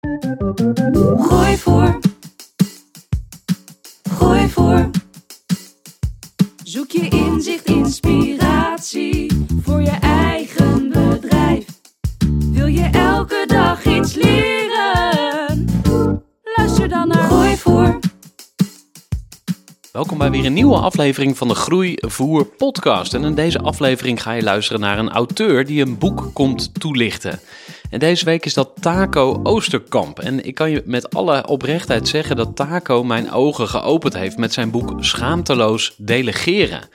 Gooi voor. Gooi voor. Zoek je inzicht, inspiratie voor je eigen bedrijf. Wil je elke dag iets leren? Luister dan naar Gooi voor. Welkom bij weer een nieuwe aflevering van de Groeivoer podcast. En in deze aflevering ga je luisteren naar een auteur die een boek komt toelichten. En deze week is dat Taco Oosterkamp. En ik kan je met alle oprechtheid zeggen dat Taco mijn ogen geopend heeft met zijn boek Schaamteloos Delegeren.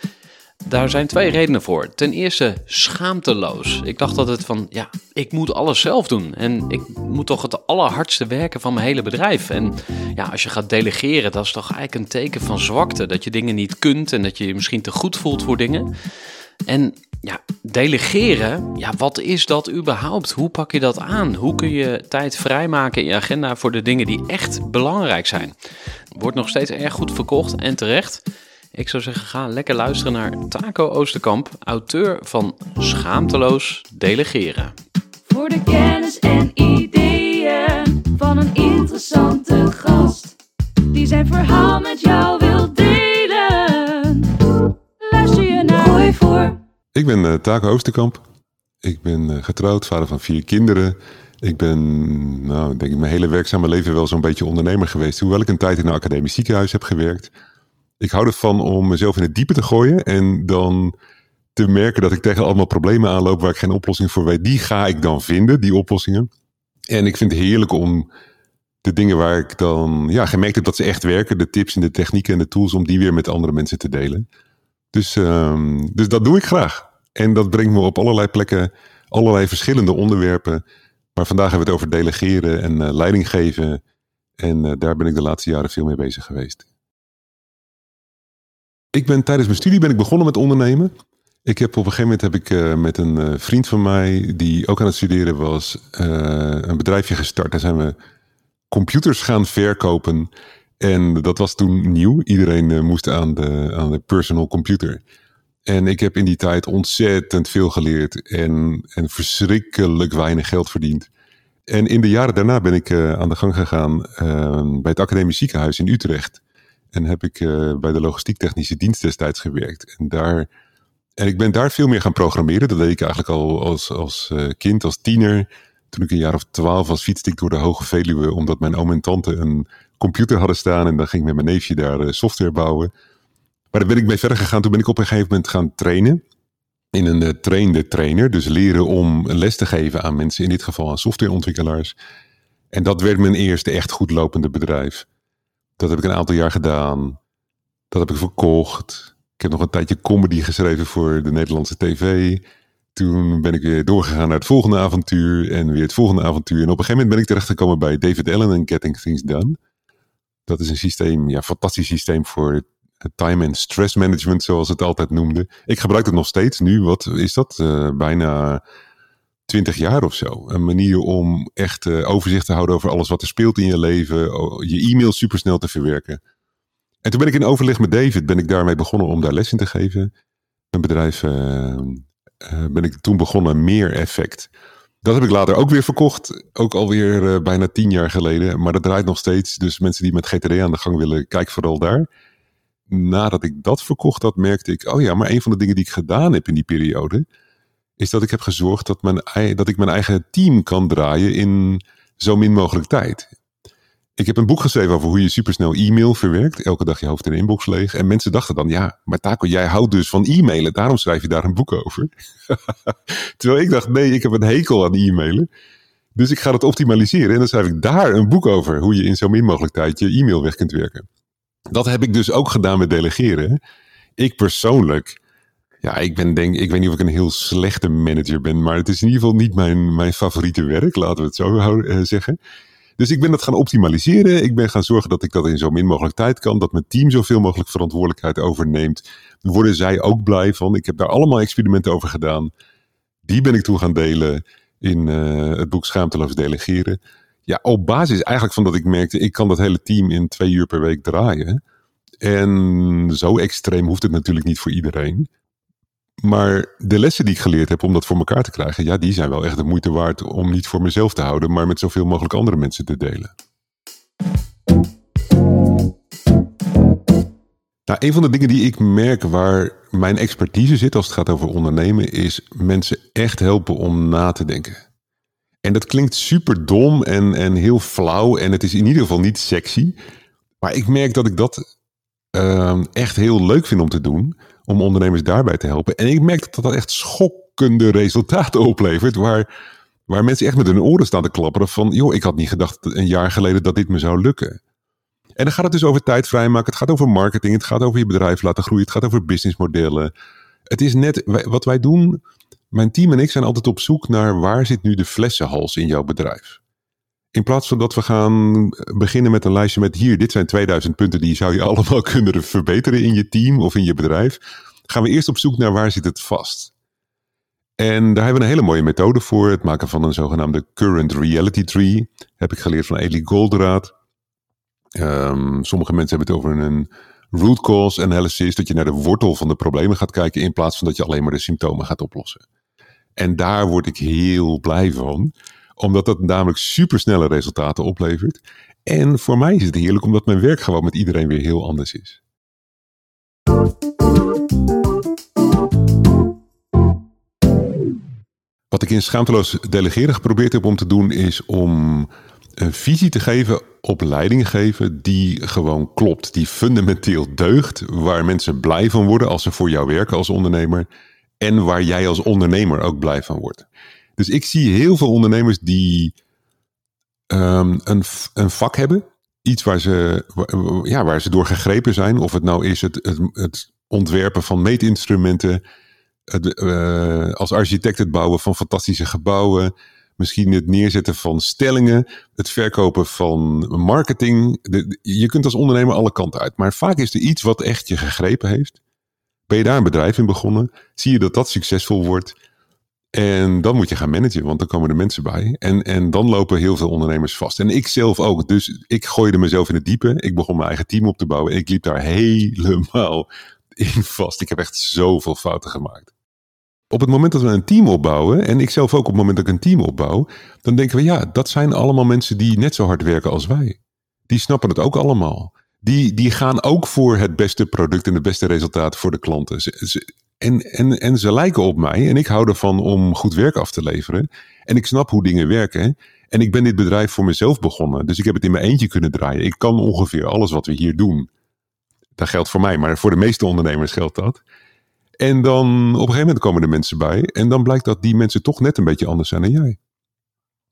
Daar zijn twee redenen voor. Ten eerste schaamteloos. Ik dacht dat het van, ja, ik moet alles zelf doen. En ik moet toch het allerhardste werken van mijn hele bedrijf. En ja, als je gaat delegeren, dat is toch eigenlijk een teken van zwakte. Dat je dingen niet kunt en dat je je misschien te goed voelt voor dingen. En ja, delegeren, ja, wat is dat überhaupt? Hoe pak je dat aan? Hoe kun je tijd vrijmaken in je agenda voor de dingen die echt belangrijk zijn? Wordt nog steeds erg goed verkocht en terecht. Ik zou zeggen, ga lekker luisteren naar Taco Oosterkamp, auteur van Schaamteloos Delegeren. Voor de kennis en ideeën van een interessante gast. Die zijn verhaal met jou wil delen. Luister je naar Gooi voor. Ik ben uh, Taco Oosterkamp. Ik ben uh, getrouwd, vader van vier kinderen. Ik ben, nou, denk ik, mijn hele werkzame leven wel zo'n beetje ondernemer geweest. Hoewel ik een tijd in een academisch ziekenhuis heb gewerkt. Ik hou ervan om mezelf in het diepe te gooien en dan te merken dat ik tegen allemaal problemen aanloop waar ik geen oplossing voor weet. Die ga ik dan vinden, die oplossingen. En ik vind het heerlijk om de dingen waar ik dan ja, gemerkt heb dat ze echt werken, de tips en de technieken en de tools, om die weer met andere mensen te delen. Dus, um, dus dat doe ik graag. En dat brengt me op allerlei plekken, allerlei verschillende onderwerpen. Maar vandaag hebben we het over delegeren en uh, leiding geven. En uh, daar ben ik de laatste jaren veel mee bezig geweest. Ik ben tijdens mijn studie ben ik begonnen met ondernemen. Ik heb op een gegeven moment heb ik uh, met een vriend van mij, die ook aan het studeren was, een bedrijfje gestart. Daar zijn we computers gaan verkopen. En dat was toen nieuw. Iedereen uh, moest aan de, aan de personal computer. En ik heb in die tijd ontzettend veel geleerd en, en verschrikkelijk weinig geld verdiend. En in de jaren daarna ben ik uh, aan de gang gegaan uh, bij het Academisch Ziekenhuis in Utrecht. En heb ik bij de logistiek technische dienst destijds gewerkt. En, daar, en ik ben daar veel meer gaan programmeren. Dat deed ik eigenlijk al als, als kind, als tiener. Toen ik een jaar of twaalf was, fietste ik door de Hoge Veluwe. Omdat mijn oom en tante een computer hadden staan. En dan ging ik met mijn neefje daar software bouwen. Maar daar ben ik mee verder gegaan. Toen ben ik op een gegeven moment gaan trainen. In een uh, trainde trainer. Dus leren om les te geven aan mensen. In dit geval aan softwareontwikkelaars. En dat werd mijn eerste echt goed lopende bedrijf. Dat heb ik een aantal jaar gedaan. Dat heb ik verkocht. Ik heb nog een tijdje comedy geschreven voor de Nederlandse tv. Toen ben ik weer doorgegaan naar het volgende avontuur. En weer het volgende avontuur. En op een gegeven moment ben ik terechtgekomen bij David Allen en Getting Things Done. Dat is een systeem, ja, fantastisch systeem voor time and stress management, zoals het altijd noemde. Ik gebruik het nog steeds nu. Wat is dat? Uh, bijna twintig jaar of zo. Een manier om echt uh, overzicht te houden over alles wat er speelt in je leven. Je e-mail supersnel te verwerken. En toen ben ik in overleg met David, ben ik daarmee begonnen om daar les in te geven. Mijn bedrijf uh, ben ik toen begonnen, Meer Effect. Dat heb ik later ook weer verkocht. Ook alweer uh, bijna tien jaar geleden. Maar dat draait nog steeds. Dus mensen die met GTD aan de gang willen, kijk vooral daar nadat ik dat verkocht had, merkte ik, oh ja, maar een van de dingen die ik gedaan heb in die periode, is dat ik heb gezorgd dat, mijn, dat ik mijn eigen team kan draaien in zo min mogelijk tijd. Ik heb een boek geschreven over hoe je supersnel e-mail verwerkt. Elke dag je hoofd in de inbox leeg. En mensen dachten dan, ja, maar Taco, jij houdt dus van e-mailen. Daarom schrijf je daar een boek over. Terwijl ik dacht, nee, ik heb een hekel aan e-mailen. Dus ik ga dat optimaliseren. En dan schrijf ik daar een boek over. Hoe je in zo min mogelijk tijd je e-mail weg kunt werken. Dat heb ik dus ook gedaan met delegeren. Ik persoonlijk, ja, ik ben denk, ik weet niet of ik een heel slechte manager ben. Maar het is in ieder geval niet mijn, mijn favoriete werk. Laten we het zo uh, zeggen. Dus ik ben dat gaan optimaliseren. Ik ben gaan zorgen dat ik dat in zo min mogelijk tijd kan. Dat mijn team zoveel mogelijk verantwoordelijkheid overneemt. Worden zij ook blij van. Ik heb daar allemaal experimenten over gedaan. Die ben ik toen gaan delen in uh, het boek Schaamteloos Delegeren. Ja, op basis eigenlijk van dat ik merkte, ik kan dat hele team in twee uur per week draaien. En zo extreem hoeft het natuurlijk niet voor iedereen. Maar de lessen die ik geleerd heb om dat voor elkaar te krijgen, ja, die zijn wel echt de moeite waard om niet voor mezelf te houden, maar met zoveel mogelijk andere mensen te delen. Nou, een van de dingen die ik merk waar mijn expertise zit als het gaat over ondernemen, is mensen echt helpen om na te denken. En dat klinkt super dom en, en heel flauw en het is in ieder geval niet sexy. Maar ik merk dat ik dat uh, echt heel leuk vind om te doen om ondernemers daarbij te helpen. En ik merk dat dat echt schokkende resultaten oplevert, waar, waar mensen echt met hun oren staan te klapperen van, joh, ik had niet gedacht een jaar geleden dat dit me zou lukken. En dan gaat het dus over tijd vrijmaken, het gaat over marketing, het gaat over je bedrijf laten groeien, het gaat over businessmodellen. Het is net, wat wij doen, mijn team en ik zijn altijd op zoek naar waar zit nu de flessenhals in jouw bedrijf. In plaats van dat we gaan beginnen met een lijstje met hier, dit zijn 2000 punten die zou je allemaal kunnen verbeteren in je team of in je bedrijf, gaan we eerst op zoek naar waar zit het vast. En daar hebben we een hele mooie methode voor. Het maken van een zogenaamde current reality tree. Heb ik geleerd van Elie Goldraad. Um, sommige mensen hebben het over een root cause analysis. Dat je naar de wortel van de problemen gaat kijken. In plaats van dat je alleen maar de symptomen gaat oplossen. En daar word ik heel blij van omdat dat namelijk supersnelle resultaten oplevert. En voor mij is het heerlijk omdat mijn werk gewoon met iedereen weer heel anders is. Wat ik in schaamteloos delegeren geprobeerd heb om te doen, is om een visie te geven op leiding geven die gewoon klopt, die fundamenteel deugt, waar mensen blij van worden als ze voor jou werken als ondernemer en waar jij als ondernemer ook blij van wordt. Dus ik zie heel veel ondernemers die um, een, een vak hebben. Iets waar ze, ja, waar ze door gegrepen zijn. Of het nou is het, het, het ontwerpen van meetinstrumenten. Het, uh, als architect het bouwen van fantastische gebouwen. Misschien het neerzetten van stellingen. Het verkopen van marketing. Je kunt als ondernemer alle kanten uit. Maar vaak is er iets wat echt je gegrepen heeft. Ben je daar een bedrijf in begonnen? Zie je dat dat succesvol wordt? En dan moet je gaan managen, want dan komen er mensen bij. En, en dan lopen heel veel ondernemers vast. En ik zelf ook. Dus ik gooide mezelf in het diepe. Ik begon mijn eigen team op te bouwen. Ik liep daar helemaal in vast. Ik heb echt zoveel fouten gemaakt. Op het moment dat we een team opbouwen, en ik zelf ook op het moment dat ik een team opbouw, dan denken we ja, dat zijn allemaal mensen die net zo hard werken als wij. Die snappen het ook allemaal. Die, die gaan ook voor het beste product en de beste resultaten voor de klanten. Ze, en, en, en ze lijken op mij en ik hou ervan om goed werk af te leveren. En ik snap hoe dingen werken. En ik ben dit bedrijf voor mezelf begonnen. Dus ik heb het in mijn eentje kunnen draaien. Ik kan ongeveer alles wat we hier doen. Dat geldt voor mij, maar voor de meeste ondernemers geldt dat. En dan op een gegeven moment komen er mensen bij. En dan blijkt dat die mensen toch net een beetje anders zijn dan jij.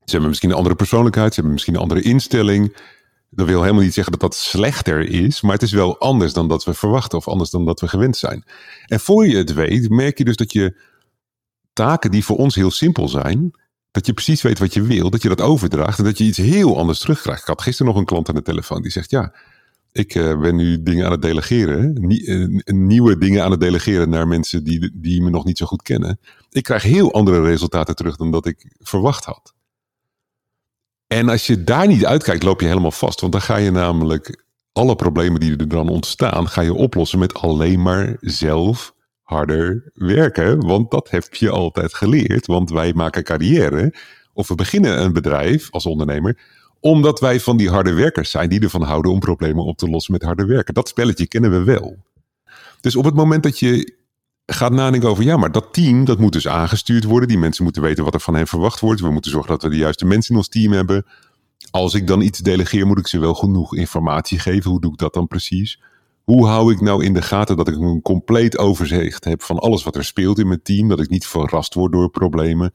Ze hebben misschien een andere persoonlijkheid, ze hebben misschien een andere instelling. Dat wil helemaal niet zeggen dat dat slechter is, maar het is wel anders dan dat we verwachten of anders dan dat we gewend zijn. En voor je het weet, merk je dus dat je taken die voor ons heel simpel zijn, dat je precies weet wat je wil, dat je dat overdraagt en dat je iets heel anders terugkrijgt. Ik had gisteren nog een klant aan de telefoon die zegt: Ja, ik uh, ben nu dingen aan het delegeren, uh, nieuwe dingen aan het delegeren naar mensen die, die me nog niet zo goed kennen. Ik krijg heel andere resultaten terug dan dat ik verwacht had. En als je daar niet uitkijkt, loop je helemaal vast. Want dan ga je namelijk alle problemen die er dan ontstaan, ga je oplossen met alleen maar zelf harder werken. Want dat heb je altijd geleerd. Want wij maken carrière of we beginnen een bedrijf als ondernemer omdat wij van die harde werkers zijn die ervan houden om problemen op te lossen met harde werken. Dat spelletje kennen we wel. Dus op het moment dat je gaat nadenken over, ja, maar dat team, dat moet dus aangestuurd worden. Die mensen moeten weten wat er van hen verwacht wordt. We moeten zorgen dat we de juiste mensen in ons team hebben. als ik dan iets delegeer, moet ik ze wel genoeg informatie geven. Hoe doe ik dat dan precies? Hoe hou ik nou in de gaten dat ik een compleet overzicht heb van alles wat er speelt in mijn team? Dat ik niet verrast word door problemen.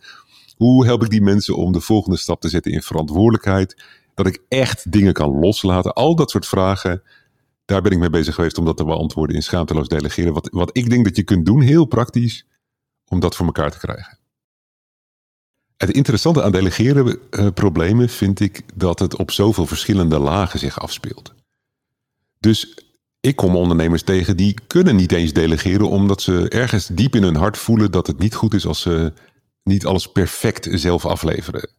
Hoe help ik die mensen om de volgende stap te zetten in verantwoordelijkheid? Dat ik echt dingen kan loslaten. Al dat soort vragen, daar ben ik mee bezig geweest om dat te beantwoorden in schaamteloos delegeren. Wat, wat ik denk dat je kunt doen, heel praktisch, om dat voor elkaar te krijgen. Het interessante aan delegeren uh, problemen vind ik dat het op zoveel verschillende lagen zich afspeelt. Dus ik kom ondernemers tegen die kunnen niet eens delegeren omdat ze ergens diep in hun hart voelen dat het niet goed is als ze niet alles perfect zelf afleveren.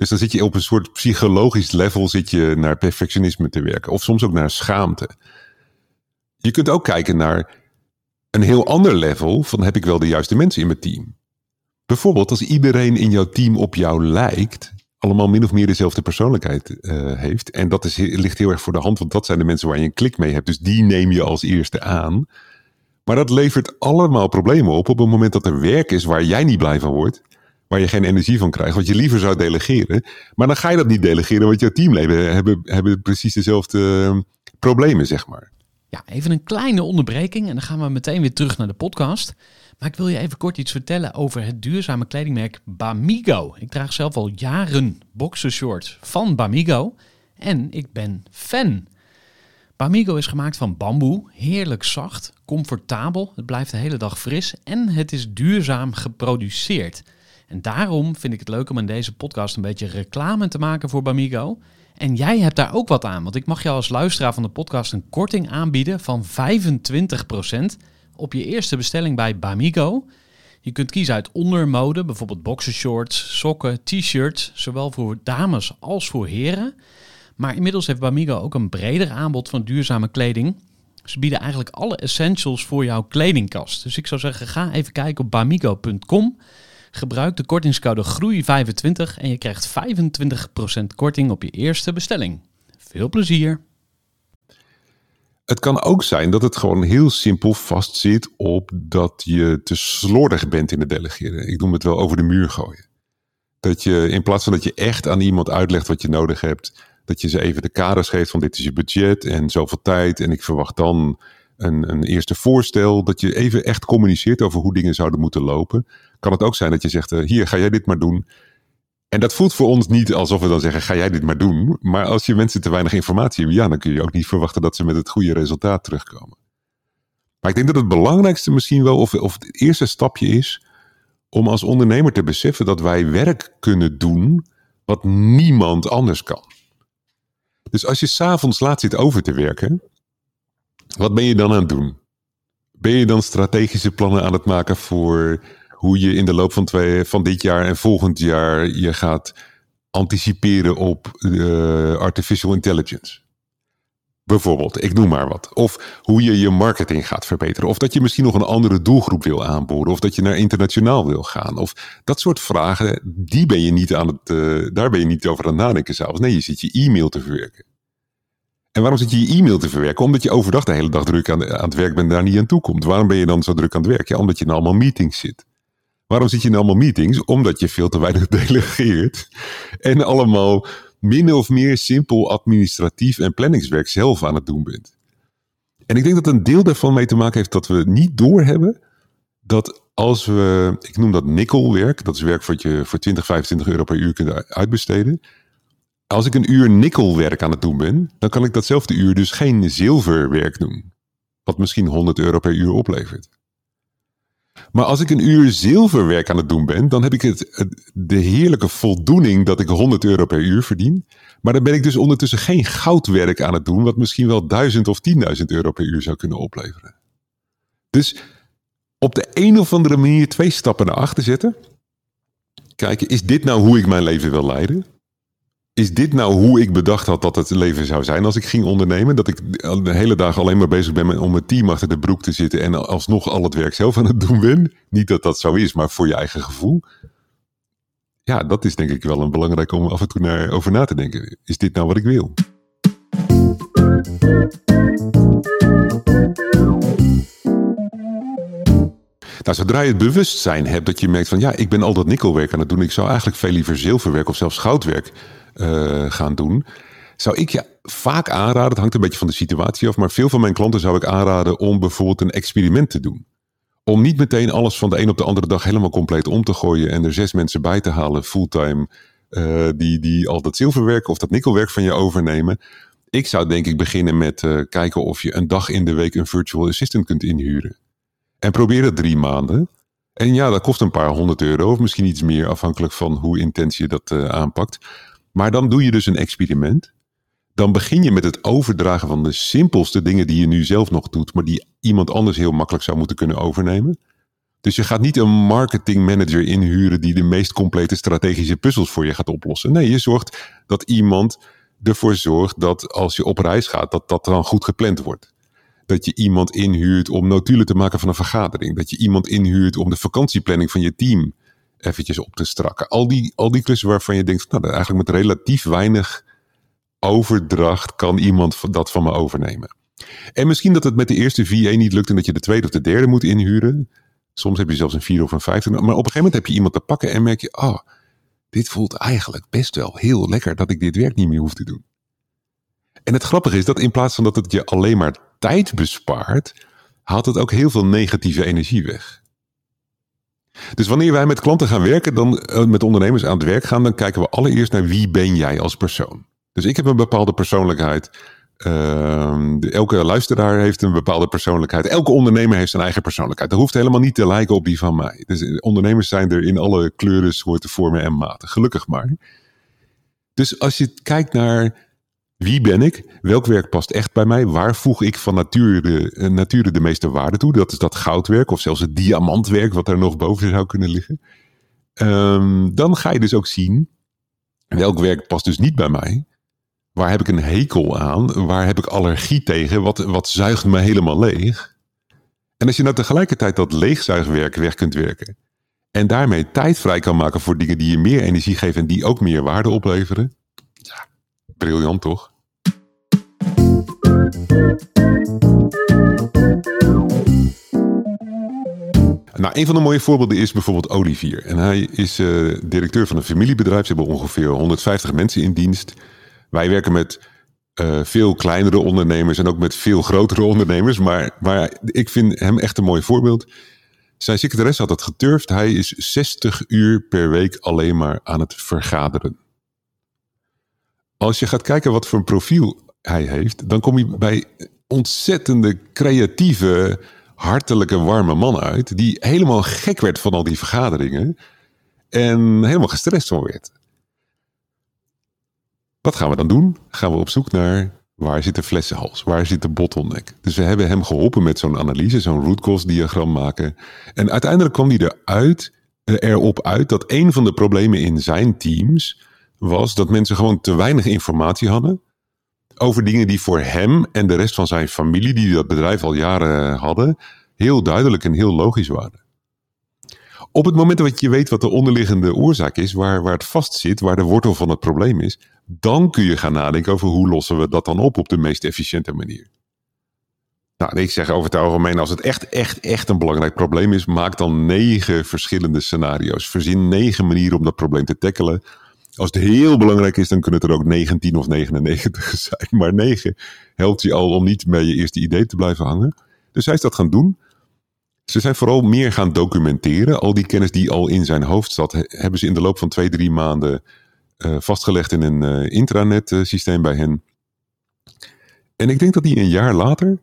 Dus dan zit je op een soort psychologisch level zit je naar perfectionisme te werken. Of soms ook naar schaamte. Je kunt ook kijken naar een heel ander level van heb ik wel de juiste mensen in mijn team. Bijvoorbeeld als iedereen in jouw team op jou lijkt, allemaal min of meer dezelfde persoonlijkheid uh, heeft. En dat is, ligt heel erg voor de hand, want dat zijn de mensen waar je een klik mee hebt. Dus die neem je als eerste aan. Maar dat levert allemaal problemen op op het moment dat er werk is waar jij niet blij van wordt. Waar je geen energie van krijgt, wat je liever zou delegeren. Maar dan ga je dat niet delegeren, want jouw teamleden hebben, hebben precies dezelfde uh, problemen, zeg maar. Ja, even een kleine onderbreking en dan gaan we meteen weer terug naar de podcast. Maar ik wil je even kort iets vertellen over het duurzame kledingmerk Bamigo. Ik draag zelf al jaren boxershorts van Bamigo en ik ben fan. Bamigo is gemaakt van bamboe, heerlijk zacht, comfortabel, het blijft de hele dag fris en het is duurzaam geproduceerd. En daarom vind ik het leuk om in deze podcast een beetje reclame te maken voor Bamigo. En jij hebt daar ook wat aan, want ik mag jou als luisteraar van de podcast een korting aanbieden van 25% op je eerste bestelling bij Bamigo. Je kunt kiezen uit ondermode, bijvoorbeeld boxershorts, sokken, t-shirts, zowel voor dames als voor heren. Maar inmiddels heeft Bamigo ook een breder aanbod van duurzame kleding. Ze bieden eigenlijk alle essentials voor jouw kledingkast. Dus ik zou zeggen, ga even kijken op bamigo.com. Gebruik de kortingscode GROEI25 en je krijgt 25% korting op je eerste bestelling. Veel plezier! Het kan ook zijn dat het gewoon heel simpel vastzit op dat je te slordig bent in het delegeren. Ik noem het wel over de muur gooien. Dat je in plaats van dat je echt aan iemand uitlegt wat je nodig hebt, dat je ze even de kaders geeft van dit is je budget en zoveel tijd en ik verwacht dan een, een eerste voorstel. Dat je even echt communiceert over hoe dingen zouden moeten lopen. Kan het ook zijn dat je zegt, uh, hier ga jij dit maar doen. En dat voelt voor ons niet alsof we dan zeggen: ga jij dit maar doen. Maar als je mensen te weinig informatie hebben, ja, dan kun je ook niet verwachten dat ze met het goede resultaat terugkomen. Maar ik denk dat het belangrijkste misschien wel, of, of het eerste stapje is, om als ondernemer te beseffen dat wij werk kunnen doen wat niemand anders kan. Dus als je s'avonds laat zit over te werken, wat ben je dan aan het doen? Ben je dan strategische plannen aan het maken voor hoe je in de loop van, twee, van dit jaar en volgend jaar je gaat anticiperen op uh, artificial intelligence. Bijvoorbeeld, ik noem maar wat. Of hoe je je marketing gaat verbeteren. Of dat je misschien nog een andere doelgroep wil aanboren. Of dat je naar internationaal wil gaan. Of dat soort vragen, die ben je niet aan het, uh, daar ben je niet over aan het nadenken s'avonds. Nee, je zit je e-mail te verwerken. En waarom zit je je e-mail te verwerken? Omdat je overdag de hele dag druk aan, aan het werk bent en daar niet aan toe komt. Waarom ben je dan zo druk aan het werk? Ja, omdat je in allemaal meetings zit. Waarom zit je in allemaal meetings? Omdat je veel te weinig delegeert. En allemaal min of meer simpel administratief en planningswerk zelf aan het doen bent. En ik denk dat een deel daarvan mee te maken heeft dat we niet doorhebben dat als we, ik noem dat nikkelwerk, dat is werk wat je voor 20, 25 euro per uur kunt uitbesteden. Als ik een uur nikkelwerk aan het doen ben, dan kan ik datzelfde uur dus geen zilverwerk doen. Wat misschien 100 euro per uur oplevert. Maar als ik een uur zilverwerk aan het doen ben, dan heb ik het, de heerlijke voldoening dat ik 100 euro per uur verdien. Maar dan ben ik dus ondertussen geen goudwerk aan het doen, wat misschien wel 1000 of 10.000 euro per uur zou kunnen opleveren. Dus op de een of andere manier twee stappen naar achter zetten. Kijken, is dit nou hoe ik mijn leven wil leiden? Is dit nou hoe ik bedacht had dat het leven zou zijn als ik ging ondernemen? Dat ik de hele dag alleen maar bezig ben om mijn team achter de broek te zitten en alsnog al het werk zelf aan het doen ben? Niet dat dat zo is, maar voor je eigen gevoel. Ja, dat is denk ik wel een belangrijk om af en toe naar, over na te denken. Is dit nou wat ik wil? Nou, zodra je het bewustzijn hebt dat je merkt van ja, ik ben al dat nikkelwerk aan het doen. Ik zou eigenlijk veel liever zilverwerk of zelfs goudwerk eh, gaan doen, zou ik je vaak aanraden, het hangt een beetje van de situatie af, maar veel van mijn klanten zou ik aanraden om bijvoorbeeld een experiment te doen. Om niet meteen alles van de een op de andere dag helemaal compleet om te gooien en er zes mensen bij te halen fulltime uh, die, die al dat zilverwerk of dat nikkelwerk van je overnemen. Ik zou denk ik beginnen met uh, kijken of je een dag in de week een virtual assistant kunt inhuren. En probeer het drie maanden. En ja, dat kost een paar honderd euro of misschien iets meer afhankelijk van hoe intens je dat uh, aanpakt. Maar dan doe je dus een experiment. Dan begin je met het overdragen van de simpelste dingen die je nu zelf nog doet, maar die iemand anders heel makkelijk zou moeten kunnen overnemen. Dus je gaat niet een marketing manager inhuren die de meest complete strategische puzzels voor je gaat oplossen. Nee, je zorgt dat iemand ervoor zorgt dat als je op reis gaat, dat dat dan goed gepland wordt. Dat je iemand inhuurt om notulen te maken van een vergadering. Dat je iemand inhuurt om de vakantieplanning van je team eventjes op te strakken. Al die, al die klussen waarvan je denkt, nou, eigenlijk met relatief weinig overdracht kan iemand dat van me overnemen. En misschien dat het met de eerste VA niet lukt en dat je de tweede of de derde moet inhuren. Soms heb je zelfs een vier of een vijfde. Maar op een gegeven moment heb je iemand te pakken en merk je, oh, dit voelt eigenlijk best wel heel lekker dat ik dit werk niet meer hoef te doen. En het grappige is dat in plaats van dat het je alleen maar tijd bespaart, haalt het ook heel veel negatieve energie weg. Dus wanneer wij met klanten gaan werken, dan eh, met ondernemers aan het werk gaan, dan kijken we allereerst naar wie ben jij als persoon. Dus ik heb een bepaalde persoonlijkheid. Uh, elke luisteraar heeft een bepaalde persoonlijkheid. Elke ondernemer heeft zijn eigen persoonlijkheid. Dat hoeft helemaal niet te lijken op die van mij. Dus ondernemers zijn er in alle kleuren, soorten, vormen en maten. Gelukkig maar. Dus als je kijkt naar wie ben ik, welk werk past echt bij mij, waar voeg ik van nature nature de meeste waarde toe, dat is dat goudwerk of zelfs het diamantwerk wat er nog boven zou kunnen liggen. Um, dan ga je dus ook zien welk werk past dus niet bij mij. Waar heb ik een hekel aan? Waar heb ik allergie tegen? Wat, wat zuigt me helemaal leeg? En als je nou tegelijkertijd dat leegzuigwerk weg kunt werken. En daarmee tijd vrij kan maken voor dingen die je meer energie geven en die ook meer waarde opleveren. Ja, briljant toch? Nou, een van de mooie voorbeelden is bijvoorbeeld Olivier. En hij is uh, directeur van een familiebedrijf. Ze hebben ongeveer 150 mensen in dienst. Wij werken met uh, veel kleinere ondernemers en ook met veel grotere ondernemers. Maar, maar ik vind hem echt een mooi voorbeeld. Zijn secretaresse had het geturfd. Hij is 60 uur per week alleen maar aan het vergaderen. Als je gaat kijken wat voor een profiel hij heeft, dan kom je bij ontzettende creatieve, hartelijke, warme man uit. Die helemaal gek werd van al die vergaderingen. En helemaal gestrest van werd. Wat gaan we dan doen? Gaan we op zoek naar waar zit de flessenhals? Waar zit de bottleneck? Dus we hebben hem geholpen met zo'n analyse, zo'n root cause diagram maken. En uiteindelijk kwam hij eruit, erop uit dat een van de problemen in zijn teams was dat mensen gewoon te weinig informatie hadden over dingen die voor hem en de rest van zijn familie, die dat bedrijf al jaren hadden, heel duidelijk en heel logisch waren. Op het moment dat je weet wat de onderliggende oorzaak is, waar, waar het vast zit, waar de wortel van het probleem is, dan kun je gaan nadenken over hoe lossen we dat dan op op de meest efficiënte manier. Nou, ik zeg over het algemeen, als het echt, echt, echt een belangrijk probleem is, maak dan negen verschillende scenario's. Verzin negen manieren om dat probleem te tackelen. Als het heel belangrijk is, dan kunnen het er ook 19 of 99 zijn. Maar 9 helpt je al om niet bij je eerste idee te blijven hangen. Dus hij is dat gaan doen. Ze zijn vooral meer gaan documenteren. Al die kennis die al in zijn hoofd zat, hebben ze in de loop van twee, drie maanden uh, vastgelegd in een uh, intranet uh, systeem bij hen. En ik denk dat hij een jaar later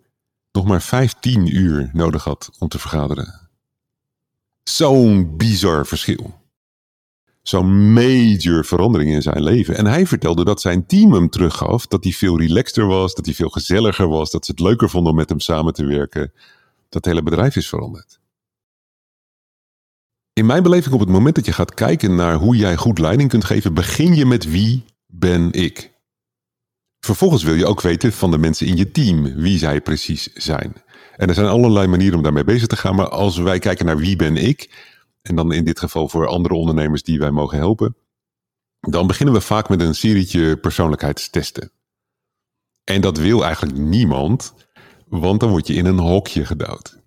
nog maar 15 uur nodig had om te vergaderen. Zo'n bizar verschil zo'n major verandering in zijn leven. En hij vertelde dat zijn team hem teruggaf. Dat hij veel relaxter was, dat hij veel gezelliger was. Dat ze het leuker vonden om met hem samen te werken. Dat hele bedrijf is veranderd. In mijn beleving op het moment dat je gaat kijken naar hoe jij goed leiding kunt geven, begin je met wie ben ik. Vervolgens wil je ook weten van de mensen in je team wie zij precies zijn. En er zijn allerlei manieren om daarmee bezig te gaan, maar als wij kijken naar wie ben ik, en dan in dit geval voor andere ondernemers die wij mogen helpen, dan beginnen we vaak met een serietje persoonlijkheidstesten. En dat wil eigenlijk niemand, want dan word je in een hokje gedouwd.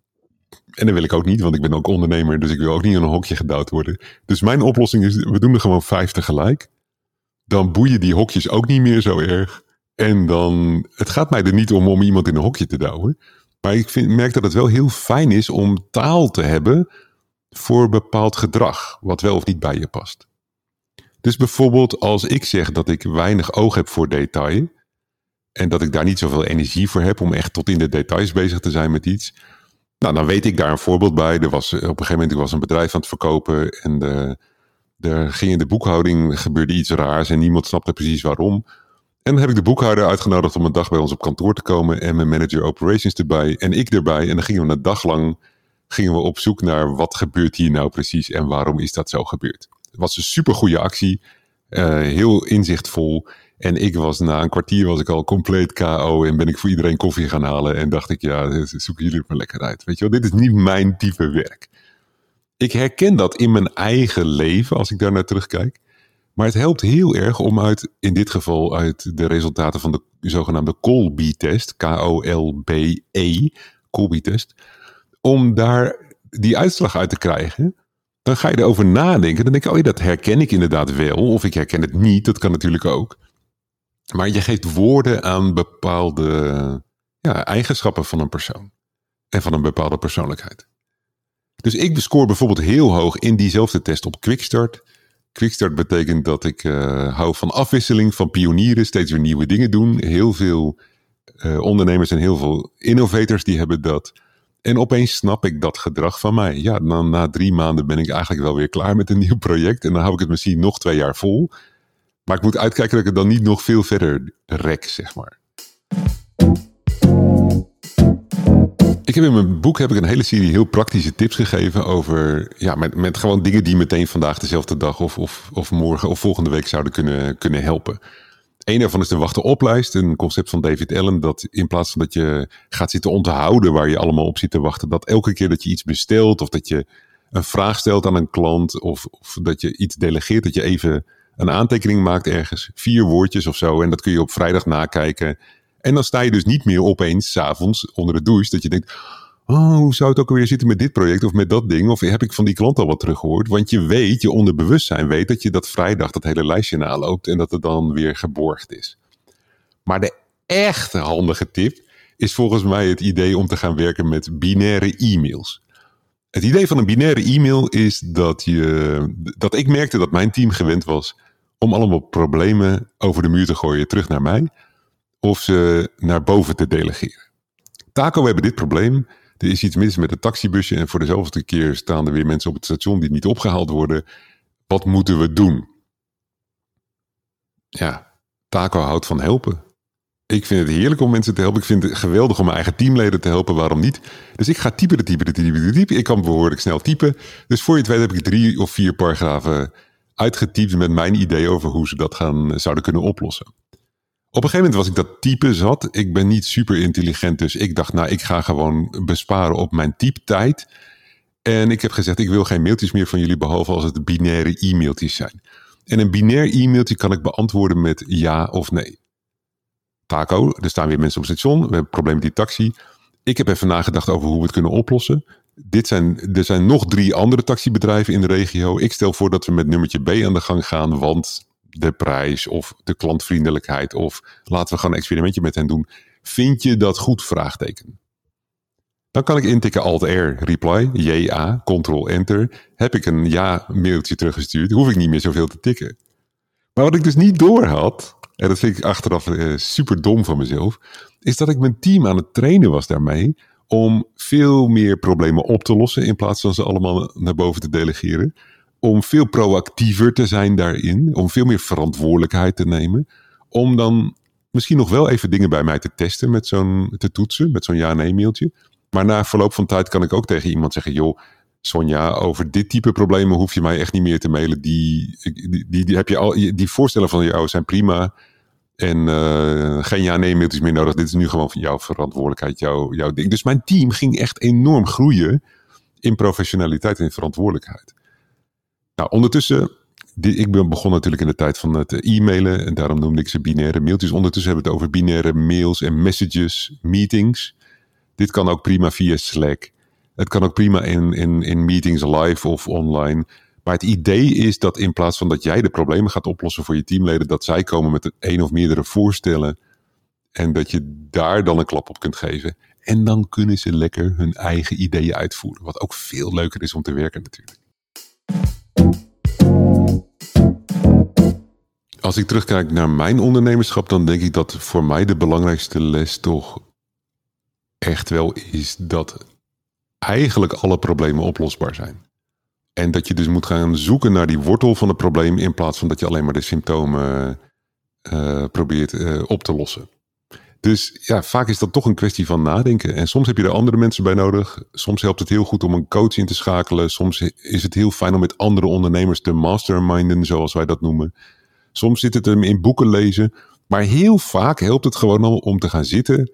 En dat wil ik ook niet, want ik ben ook ondernemer, dus ik wil ook niet in een hokje gedouwd worden. Dus mijn oplossing is, we doen er gewoon vijf tegelijk. dan boeien die hokjes ook niet meer zo erg. En dan, het gaat mij er niet om om iemand in een hokje te douwen. Maar ik vind, merk dat het wel heel fijn is om taal te hebben voor bepaald gedrag, wat wel of niet bij je past. Dus bijvoorbeeld als ik zeg dat ik weinig oog heb voor detail en dat ik daar niet zoveel energie voor heb om echt tot in de details bezig te zijn met iets, nou dan weet ik daar een voorbeeld bij. Er was op een gegeven moment ik was een bedrijf aan het verkopen en de, er ging in de boekhouding gebeurde iets raars en niemand snapte precies waarom. En dan heb ik de boekhouder uitgenodigd om een dag bij ons op kantoor te komen en mijn manager operations erbij en ik erbij. En dan gingen we een dag lang gingen we op zoek naar wat gebeurt hier nou precies en waarom is dat zo gebeurd. Het was een super goede actie, uh, heel inzichtvol. En ik was na een kwartier was ik al compleet KO en ben ik voor iedereen koffie gaan halen en dacht ik, ja, zoeken jullie maar lekker uit. Weet je wel, dit is niet mijn type werk. Ik herken dat in mijn eigen leven als ik daar naar terugkijk. Maar het helpt heel erg om uit, in dit geval uit de resultaten van de zogenaamde Colby-test, K-O-L-B-E, Colby-test, om daar die uitslag uit te krijgen. Dan ga je erover nadenken. Dan denk je, oh ja, dat herken ik inderdaad wel. Of ik herken het niet, dat kan natuurlijk ook. Maar je geeft woorden aan bepaalde ja, eigenschappen van een persoon. En van een bepaalde persoonlijkheid. Dus ik scoor bijvoorbeeld heel hoog in diezelfde test op Quickstart. Quickstart betekent dat ik uh, hou van afwisseling, van pionieren, steeds weer nieuwe dingen doen. Heel veel uh, ondernemers en heel veel innovators die hebben dat. En opeens snap ik dat gedrag van mij. Ja, dan na drie maanden ben ik eigenlijk wel weer klaar met een nieuw project. En dan hou ik het misschien nog twee jaar vol. Maar ik moet uitkijken dat ik het dan niet nog veel verder rek, zeg maar. Ik heb in mijn boek heb ik een hele serie heel praktische tips gegeven over, ja, met, met gewoon dingen die meteen vandaag dezelfde dag of, of, of morgen of volgende week zouden kunnen, kunnen helpen. Een daarvan is de wachten oplijst, een concept van David Allen, dat in plaats van dat je gaat zitten onthouden waar je allemaal op zit te wachten, dat elke keer dat je iets bestelt of dat je een vraag stelt aan een klant of, of dat je iets delegeert, dat je even een aantekening maakt ergens, vier woordjes of zo, en dat kun je op vrijdag nakijken. En dan sta je dus niet meer opeens s'avonds onder de douche dat je denkt, oh, hoe zou het ook alweer zitten met dit project of met dat ding? Of heb ik van die klant al wat teruggehoord? Want je weet, je onderbewustzijn weet dat je dat vrijdag dat hele lijstje naloopt en dat het dan weer geborgd is. Maar de echte handige tip is volgens mij het idee om te gaan werken met binaire e-mails. Het idee van een binaire e-mail is dat, je, dat ik merkte dat mijn team gewend was om allemaal problemen over de muur te gooien terug naar mij of ze naar boven te delegeren. Taco, we hebben dit probleem. Er is iets mis met het taxibusje en voor de zoveelste keer staan er weer mensen op het station die niet opgehaald worden. Wat moeten we doen? Ja, Taco houdt van helpen. Ik vind het heerlijk om mensen te helpen. Ik vind het geweldig om mijn eigen teamleden te helpen. Waarom niet? Dus ik ga typen, typen, typen, typen. Ik kan behoorlijk snel typen. Dus voor je het weet heb ik drie of vier paragrafen uitgetypt met mijn idee over hoe ze dat gaan, zouden kunnen oplossen. Op een gegeven moment was ik dat type zat. Ik ben niet super intelligent, dus ik dacht, nou, ik ga gewoon besparen op mijn typtijd. En ik heb gezegd, ik wil geen mailtjes meer van jullie, behalve als het binaire e-mailtjes zijn. En een binair e-mailtje kan ik beantwoorden met ja of nee. Taco, er staan weer mensen op het station, we hebben een probleem met die taxi. Ik heb even nagedacht over hoe we het kunnen oplossen. Dit zijn, er zijn nog drie andere taxibedrijven in de regio. Ik stel voor dat we met nummertje B aan de gang gaan, want de prijs of de klantvriendelijkheid of laten we gewoon een experimentje met hen doen. Vind je dat goed? Vraagteken. Dan kan ik intikken Alt-R, reply, ja, Ctrl-Enter. Heb ik een ja-mailtje teruggestuurd, hoef ik niet meer zoveel te tikken. Maar wat ik dus niet door had, en dat vind ik achteraf eh, super dom van mezelf, is dat ik mijn team aan het trainen was daarmee om veel meer problemen op te lossen in plaats van ze allemaal naar boven te delegeren om veel proactiever te zijn daarin, om veel meer verantwoordelijkheid te nemen, om dan misschien nog wel even dingen bij mij te testen met zo'n te toetsen, met zo'n ja-nee mailtje. Maar na verloop van tijd kan ik ook tegen iemand zeggen, joh, Sonja, over dit type problemen hoef je mij echt niet meer te mailen. Die, die, die, heb je al, die voorstellen van jou zijn prima. En uh, geen ja-nee mailtjes meer nodig. Dit is nu gewoon van jouw verantwoordelijkheid, jouw, jouw ding. Dus mijn team ging echt enorm groeien in professionaliteit en verantwoordelijkheid. Nou, ondertussen, ik ben begonnen natuurlijk in de tijd van het e-mailen en daarom noemde ik ze binaire mailtjes. Ondertussen hebben we het over binaire mails en messages, meetings. Dit kan ook prima via Slack. Het kan ook prima in, in, in meetings live of online. Maar het idee is dat in plaats van dat jij de problemen gaat oplossen voor je teamleden, dat zij komen met een of meerdere voorstellen. En dat je daar dan een klap op kunt geven. En dan kunnen ze lekker hun eigen ideeën uitvoeren. Wat ook veel leuker is om te werken natuurlijk. Als ik terugkijk naar mijn ondernemerschap, dan denk ik dat voor mij de belangrijkste les toch echt wel is dat eigenlijk alle problemen oplosbaar zijn. En dat je dus moet gaan zoeken naar die wortel van het probleem in plaats van dat je alleen maar de symptomen uh, probeert uh, op te lossen. Dus ja, vaak is dat toch een kwestie van nadenken. En soms heb je er andere mensen bij nodig. Soms helpt het heel goed om een coach in te schakelen. Soms is het heel fijn om met andere ondernemers te masterminden, zoals wij dat noemen. Soms zit het hem in boeken lezen. Maar heel vaak helpt het gewoon om te gaan zitten,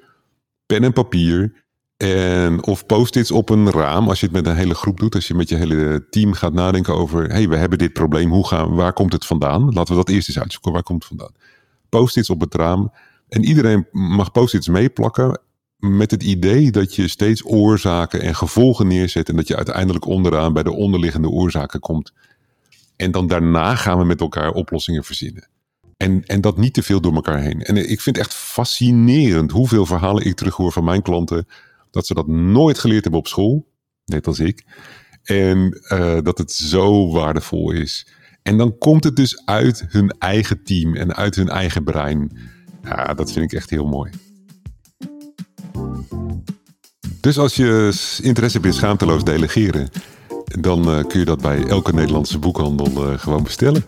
pen en papier. En, of post-its op een raam als je het met een hele groep doet. Als je met je hele team gaat nadenken over: hey, we hebben dit probleem, hoe gaan, waar komt het vandaan? Laten we dat eerst eens uitzoeken. Waar komt het vandaan? Post-its op het raam. En iedereen mag post-its meeplakken met het idee dat je steeds oorzaken en gevolgen neerzet. En dat je uiteindelijk onderaan bij de onderliggende oorzaken komt. En dan daarna gaan we met elkaar oplossingen verzinnen. En, en dat niet te veel door elkaar heen. En ik vind het echt fascinerend hoeveel verhalen ik terughoor van mijn klanten. Dat ze dat nooit geleerd hebben op school. Net als ik. En uh, dat het zo waardevol is. En dan komt het dus uit hun eigen team en uit hun eigen brein. Ja, dat vind ik echt heel mooi. Dus als je interesse hebt in schaamteloos delegeren, dan uh, kun je dat bij elke Nederlandse boekhandel uh, gewoon bestellen.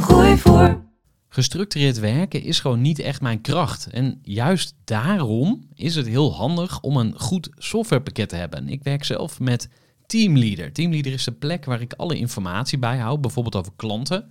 Gooi voor. Gestructureerd werken is gewoon niet echt mijn kracht. En juist daarom is het heel handig om een goed softwarepakket te hebben. Ik werk zelf met Teamleader. Teamleader is de plek waar ik alle informatie bijhoud, bijvoorbeeld over klanten.